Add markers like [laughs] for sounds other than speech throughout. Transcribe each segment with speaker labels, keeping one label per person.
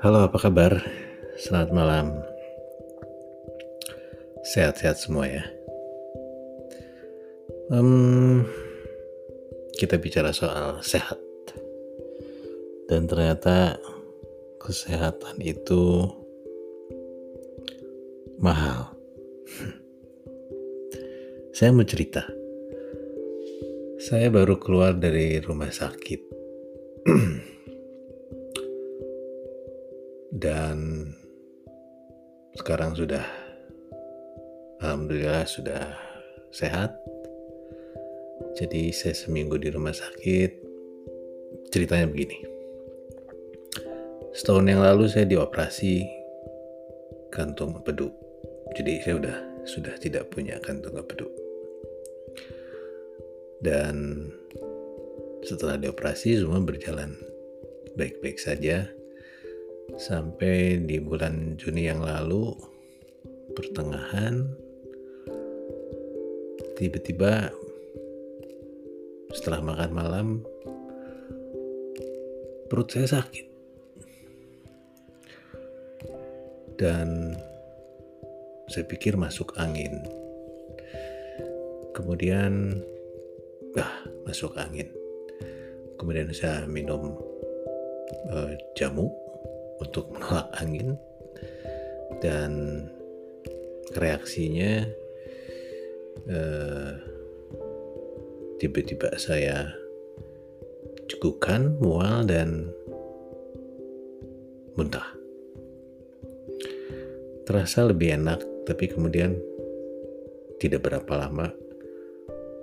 Speaker 1: Halo, apa kabar? Selamat malam. Sehat-sehat semua ya. Um, kita bicara soal sehat. Dan ternyata kesehatan itu mahal. [laughs] Saya mau cerita. Saya baru keluar dari rumah sakit. [clears throat] Dan sekarang sudah alhamdulillah sudah sehat. Jadi saya seminggu di rumah sakit. Ceritanya begini. Setahun yang lalu saya dioperasi kantung empedu. Jadi saya sudah sudah tidak punya kantung empedu dan setelah dioperasi semua berjalan baik-baik saja sampai di bulan Juni yang lalu pertengahan tiba-tiba setelah makan malam perut saya sakit. Dan saya pikir masuk angin. Kemudian ah masuk angin. Kemudian saya minum uh, jamu untuk menolak angin dan reaksinya uh, tiba-tiba saya cekukan mual dan muntah terasa lebih enak tapi kemudian tidak berapa lama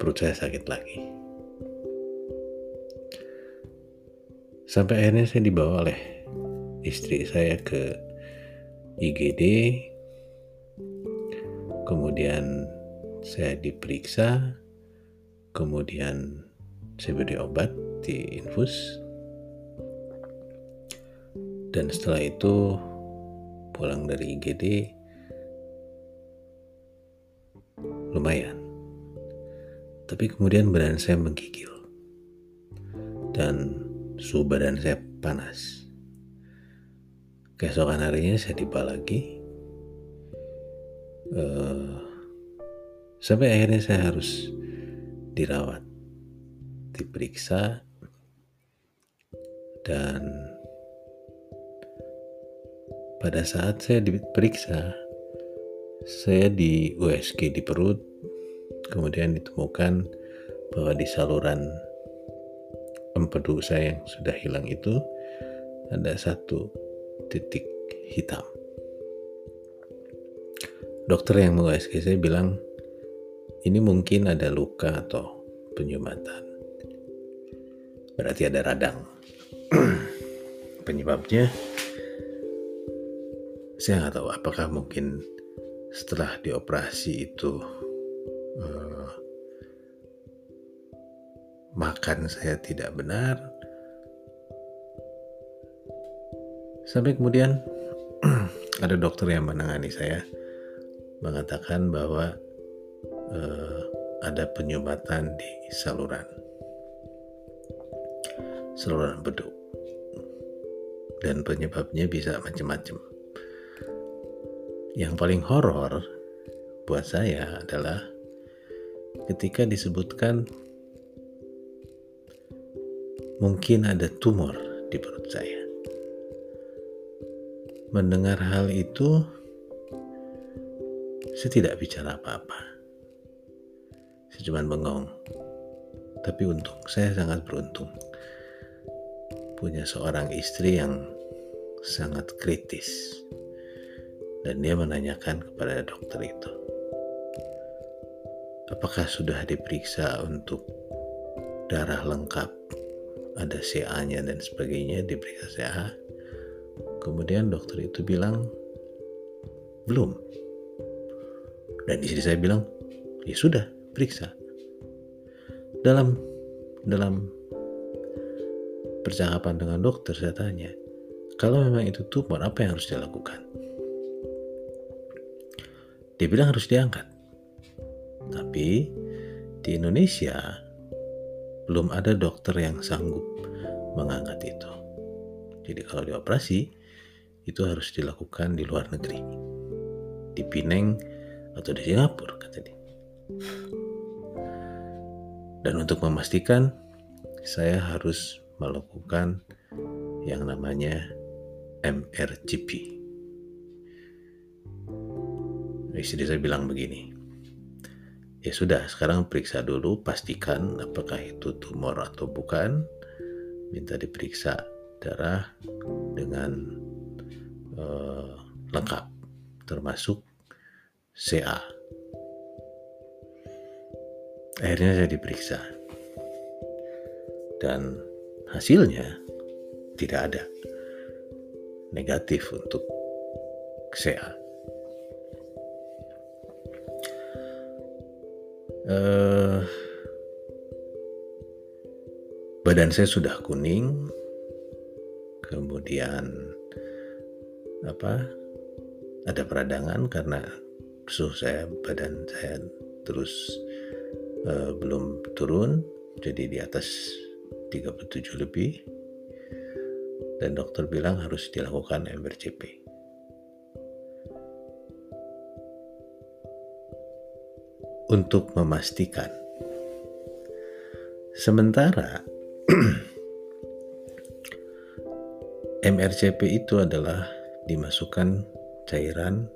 Speaker 1: perut saya sakit lagi. Sampai akhirnya saya dibawa oleh istri saya ke IGD, kemudian saya diperiksa, kemudian saya beri obat di infus, dan setelah itu pulang dari IGD lumayan. Tapi kemudian badan saya menggigil. Dan suhu badan saya panas. Keesokan harinya saya tiba lagi. Uh, sampai akhirnya saya harus dirawat, diperiksa, dan pada saat saya diperiksa, saya di USG di perut kemudian ditemukan bahwa di saluran empedu saya yang sudah hilang itu ada satu titik hitam. Dokter yang meng-USG saya bilang ini mungkin ada luka atau penyumbatan. Berarti ada radang. [clears throat] Penyebabnya saya nggak tahu apakah mungkin setelah dioperasi itu uh, makan saya tidak benar sampai kemudian [clears throat] ada dokter yang menangani saya mengatakan bahwa uh, ada penyumbatan di saluran. Saluran beduk. Dan penyebabnya bisa macam-macam yang paling horor buat saya adalah ketika disebutkan mungkin ada tumor di perut saya. Mendengar hal itu, saya tidak bicara apa-apa. Saya cuma bengong. Tapi untung, saya sangat beruntung. Punya seorang istri yang sangat kritis. Dan dia menanyakan kepada dokter itu apakah sudah diperiksa untuk darah lengkap ada CA-nya dan sebagainya diperiksa CA kemudian dokter itu bilang belum. Dan istri saya bilang ya sudah periksa. Dalam dalam percakapan dengan dokter saya tanya kalau memang itu tumor apa yang harus dilakukan? Dia bilang harus diangkat. Tapi di Indonesia belum ada dokter yang sanggup mengangkat itu. Jadi kalau dioperasi itu harus dilakukan di luar negeri, di Pineng atau di Singapura kata dia. Dan untuk memastikan saya harus melakukan yang namanya MRGP. Istri saya bilang begini, ya sudah sekarang periksa dulu pastikan apakah itu tumor atau bukan minta diperiksa darah dengan uh, lengkap termasuk CA akhirnya saya diperiksa. Dan hasilnya tidak ada negatif untuk CA uh, badan saya sudah kuning kemudian apa ada peradangan karena suhu saya badan saya terus uh, belum turun jadi di atas 37 lebih dan dokter bilang harus dilakukan MRCP untuk memastikan. Sementara [clears throat] MRCP itu adalah dimasukkan cairan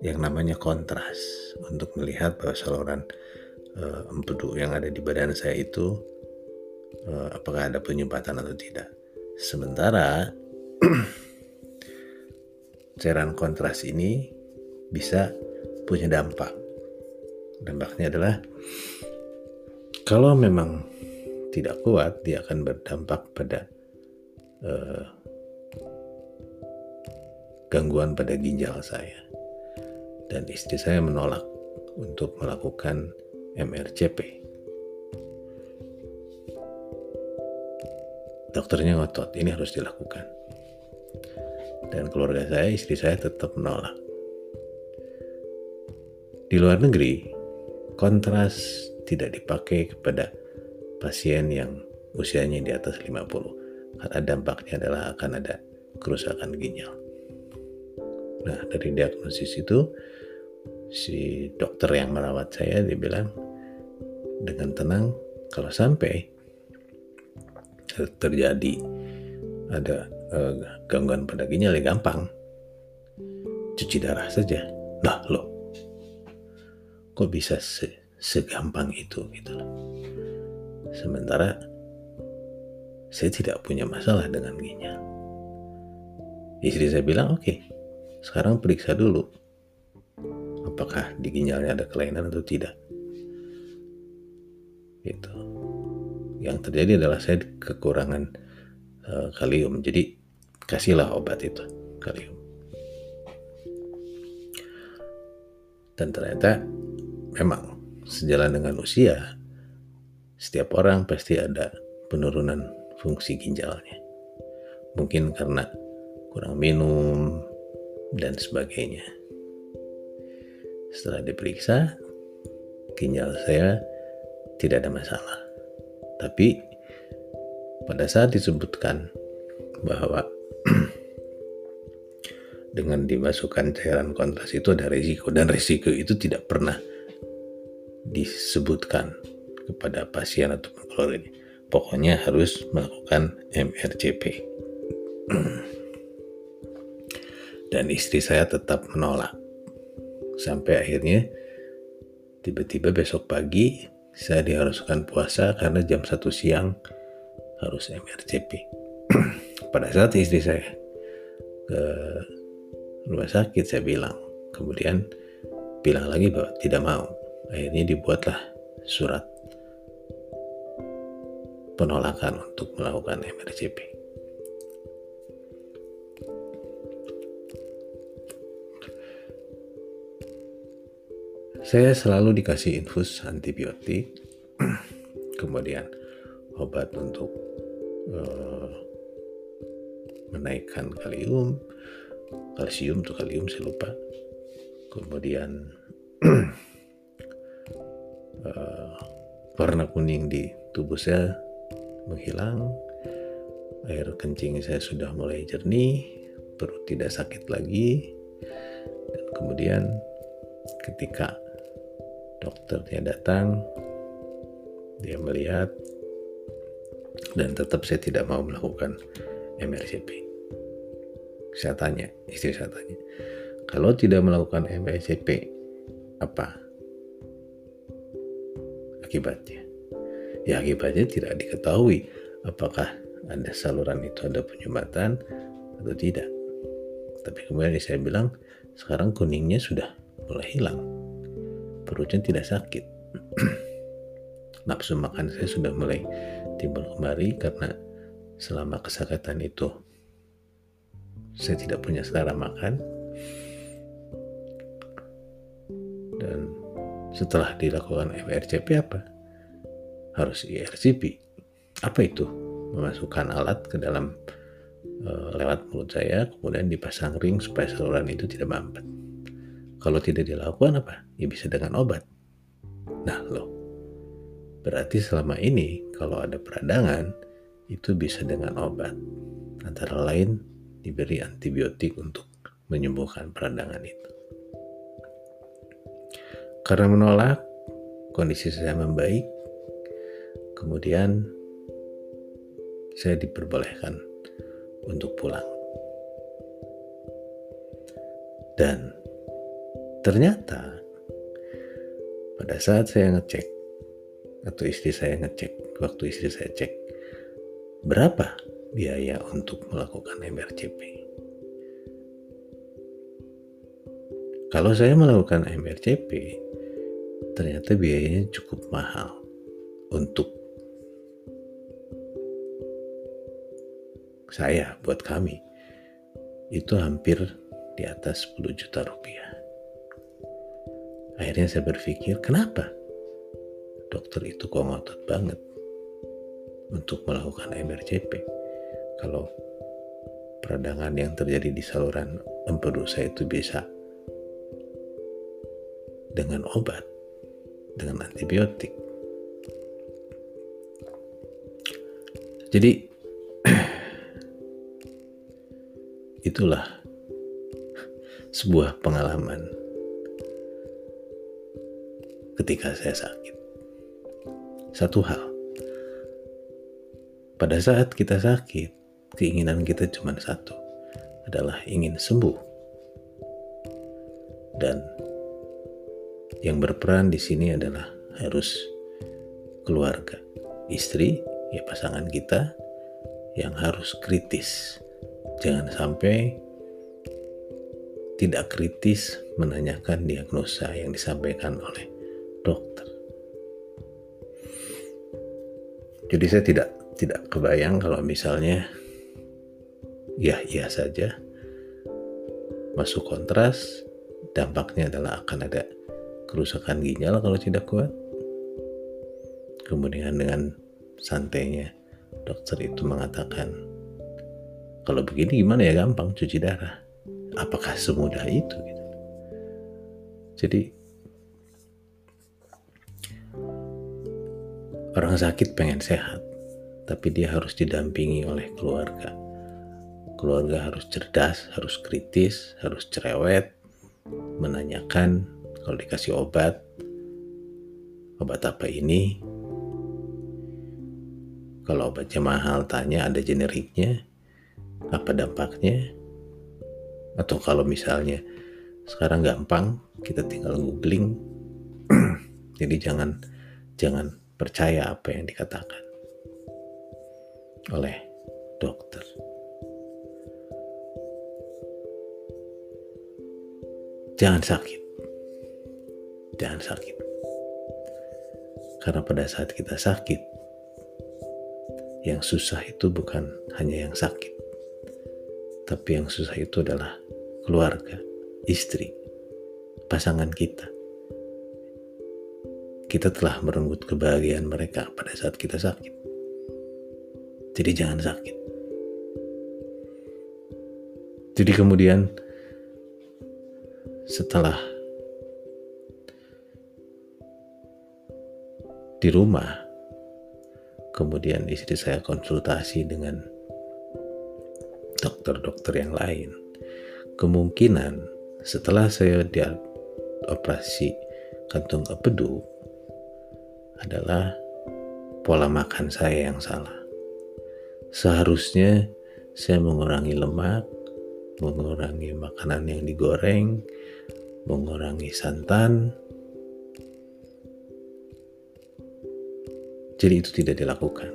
Speaker 1: yang namanya kontras untuk melihat bahwa saluran uh, empedu yang ada di badan saya itu uh, apakah ada penyumbatan atau tidak. Sementara [clears throat] cairan kontras ini bisa punya dampak. Dampaknya adalah kalau memang tidak kuat, dia akan berdampak pada uh, gangguan pada ginjal saya. Dan istri saya menolak untuk melakukan MRCP. Dokternya ngotot, ini harus dilakukan. Dan keluarga saya, istri saya tetap menolak. Di luar negeri, kontras tidak dipakai kepada pasien yang usianya di atas 50 karena dampaknya adalah akan ada kerusakan ginjal. Nah, dari diagnosis itu si dokter yang merawat saya dia bilang dengan tenang kalau sampai terjadi ada uh, gangguan pada ginjal ya gampang cuci darah saja. Lah, loh kok bisa se segampang itu gitu loh. Sementara saya tidak punya masalah dengan ginjal. Istri saya bilang, oke, okay, sekarang periksa dulu. Apakah di ginjalnya ada kelainan atau tidak. Gitu. Yang terjadi adalah saya kekurangan uh, kalium. Jadi kasihlah obat itu, kalium. Dan ternyata memang sejalan dengan usia, setiap orang pasti ada penurunan fungsi ginjalnya. Mungkin karena kurang minum dan sebagainya. Setelah diperiksa, ginjal saya tidak ada masalah. Tapi pada saat disebutkan bahwa [clears throat] dengan dimasukkan cairan kontras itu ada risiko dan risiko itu tidak pernah disebutkan kepada pasien atau keluarganya. Pokoknya harus melakukan MRCP. [clears throat] Dan istri saya tetap menolak. Sampai akhirnya tiba-tiba besok pagi saya diharuskan puasa karena jam satu siang harus MRCP. [clears throat] Pada saat istri saya ke rumah sakit saya bilang, kemudian bilang lagi bahwa tidak mau akhirnya dibuatlah surat penolakan untuk melakukan MRCP. Saya selalu dikasih infus antibiotik, [clears throat] kemudian obat untuk uh, menaikkan kalium, kalsium atau kalium saya lupa. Kemudian uh, [clears throat] warna kuning di tubuh saya menghilang air kencing saya sudah mulai jernih, perut tidak sakit lagi, dan kemudian ketika dokternya datang, dia melihat dan tetap saya tidak mau melakukan MRCP. Saya tanya, istri saya tanya, kalau tidak melakukan MRCP, apa akibatnya? Ya akibatnya tidak diketahui apakah ada saluran itu ada penyumbatan atau tidak. Tapi kemudian saya bilang sekarang kuningnya sudah mulai hilang. Perutnya tidak sakit. [clears throat] Nafsu makan saya sudah mulai timbul kembali karena selama kesakatan itu saya tidak punya selera makan. Dan setelah dilakukan MRCP apa? Harus IRCP. Apa itu? Memasukkan alat ke dalam uh, lewat mulut saya, kemudian dipasang ring supaya saluran itu tidak mampet. Kalau tidak dilakukan apa? Ya bisa dengan obat. Nah loh, berarti selama ini kalau ada peradangan itu bisa dengan obat. Antara lain diberi antibiotik untuk menyembuhkan peradangan itu. Karena menolak, kondisi saya membaik. Kemudian saya diperbolehkan untuk pulang. Dan ternyata pada saat saya ngecek atau istri saya ngecek, waktu istri saya cek berapa biaya untuk melakukan MRCP. Kalau saya melakukan MRCP, ternyata biayanya cukup mahal untuk saya buat kami itu hampir di atas 10 juta rupiah. Akhirnya saya berpikir, kenapa dokter itu kok ngotot banget untuk melakukan MRCP? Kalau peradangan yang terjadi di saluran empedu saya itu bisa dengan obat dengan antibiotik. Jadi [clears throat] itulah sebuah pengalaman ketika saya sakit. Satu hal, pada saat kita sakit, keinginan kita cuma satu, adalah ingin sembuh. Dan yang berperan di sini adalah harus keluarga, istri, ya pasangan kita yang harus kritis. Jangan sampai tidak kritis menanyakan diagnosa yang disampaikan oleh Jadi saya tidak tidak kebayang kalau misalnya ya iya saja masuk kontras dampaknya adalah akan ada kerusakan ginjal kalau tidak kuat. Kemudian dengan santainya dokter itu mengatakan, kalau begini gimana ya gampang cuci darah. Apakah semudah itu? Gitu. Jadi orang sakit pengen sehat, tapi dia harus didampingi oleh keluarga. Keluarga harus cerdas, harus kritis, harus cerewet, menanyakan kalau dikasih obat obat apa ini? Kalau obatnya mahal tanya ada generiknya apa dampaknya? Atau kalau misalnya sekarang gampang kita tinggal googling. [clears throat] Jadi jangan jangan percaya apa yang dikatakan oleh dokter jangan sakit jangan sakit. Karena pada saat kita sakit, yang susah itu bukan hanya yang sakit, tapi yang susah itu adalah keluarga, istri, pasangan kita. Kita telah merenggut kebahagiaan mereka pada saat kita sakit. Jadi jangan sakit. Jadi kemudian setelah di rumah. Kemudian istri saya konsultasi dengan dokter-dokter yang lain, kemungkinan setelah saya dioperasi kantung empedu adalah pola makan saya yang salah. Seharusnya saya mengurangi lemak, mengurangi makanan yang digoreng, mengurangi santan. Jadi itu tidak dilakukan.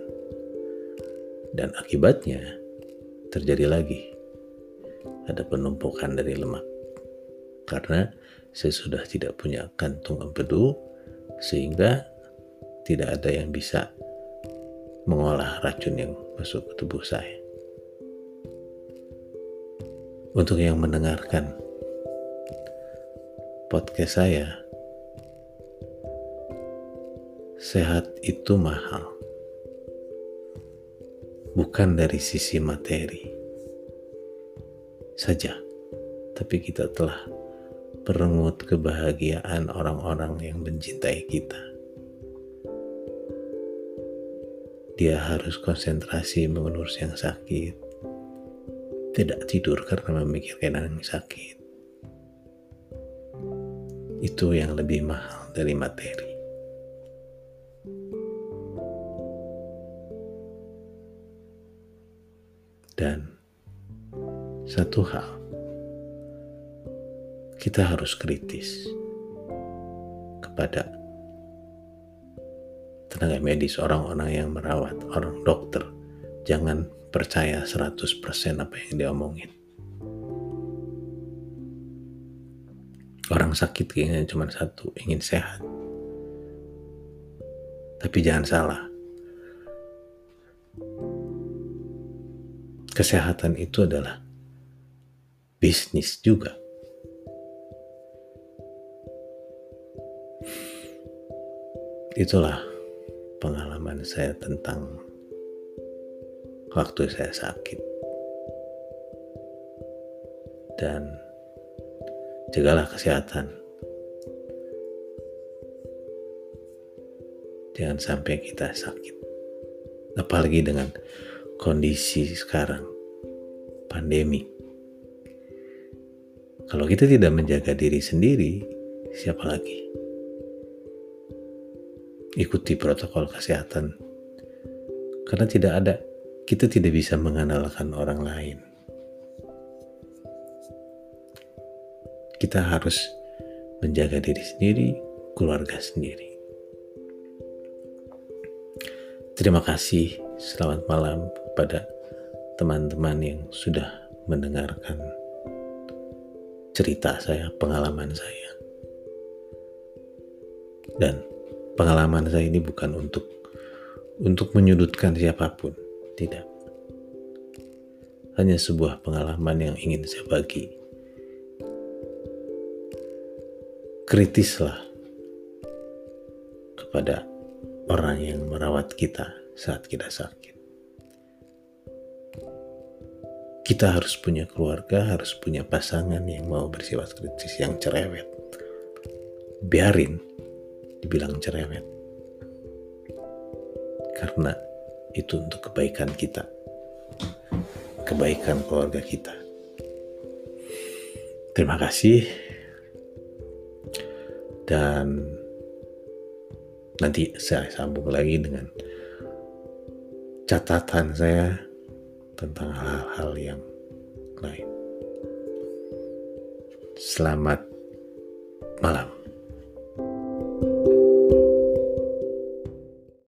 Speaker 1: Dan akibatnya terjadi lagi ada penumpukan dari lemak. Karena saya sudah tidak punya kantung empedu sehingga tidak ada yang bisa mengolah racun yang masuk ke tubuh saya. Untuk yang mendengarkan podcast saya, sehat itu mahal, bukan dari sisi materi saja, tapi kita telah perengut kebahagiaan orang-orang yang mencintai kita. Dia harus konsentrasi mengurus yang sakit, tidak tidur karena memikirkan yang sakit itu yang lebih mahal dari materi. Dan satu hal, kita harus kritis kepada tenaga medis, orang-orang yang merawat, orang dokter. Jangan percaya 100% apa yang dia omongin. Orang sakit kayaknya cuma satu, ingin sehat. Tapi jangan salah. Kesehatan itu adalah bisnis juga. Itulah pengalaman saya tentang waktu saya sakit. Dan jagalah kesehatan. Jangan sampai kita sakit. Apalagi dengan kondisi sekarang, pandemi. Kalau kita tidak menjaga diri sendiri, siapa lagi? Ikuti protokol kesehatan. Karena tidak ada, kita tidak bisa mengandalkan orang lain. kita harus menjaga diri sendiri, keluarga sendiri. Terima kasih, selamat malam kepada teman-teman yang sudah mendengarkan cerita saya, pengalaman saya. Dan pengalaman saya ini bukan untuk untuk menyudutkan siapa pun, tidak. Hanya sebuah pengalaman yang ingin saya bagi kritislah kepada orang yang merawat kita saat kita sakit. Kita harus punya keluarga, harus punya pasangan yang mau bersifat kritis, yang cerewet. Biarin dibilang cerewet. Karena itu untuk kebaikan kita. Kebaikan keluarga kita. Terima kasih dan nanti saya sambung lagi dengan catatan saya tentang hal-hal yang lain. Selamat malam.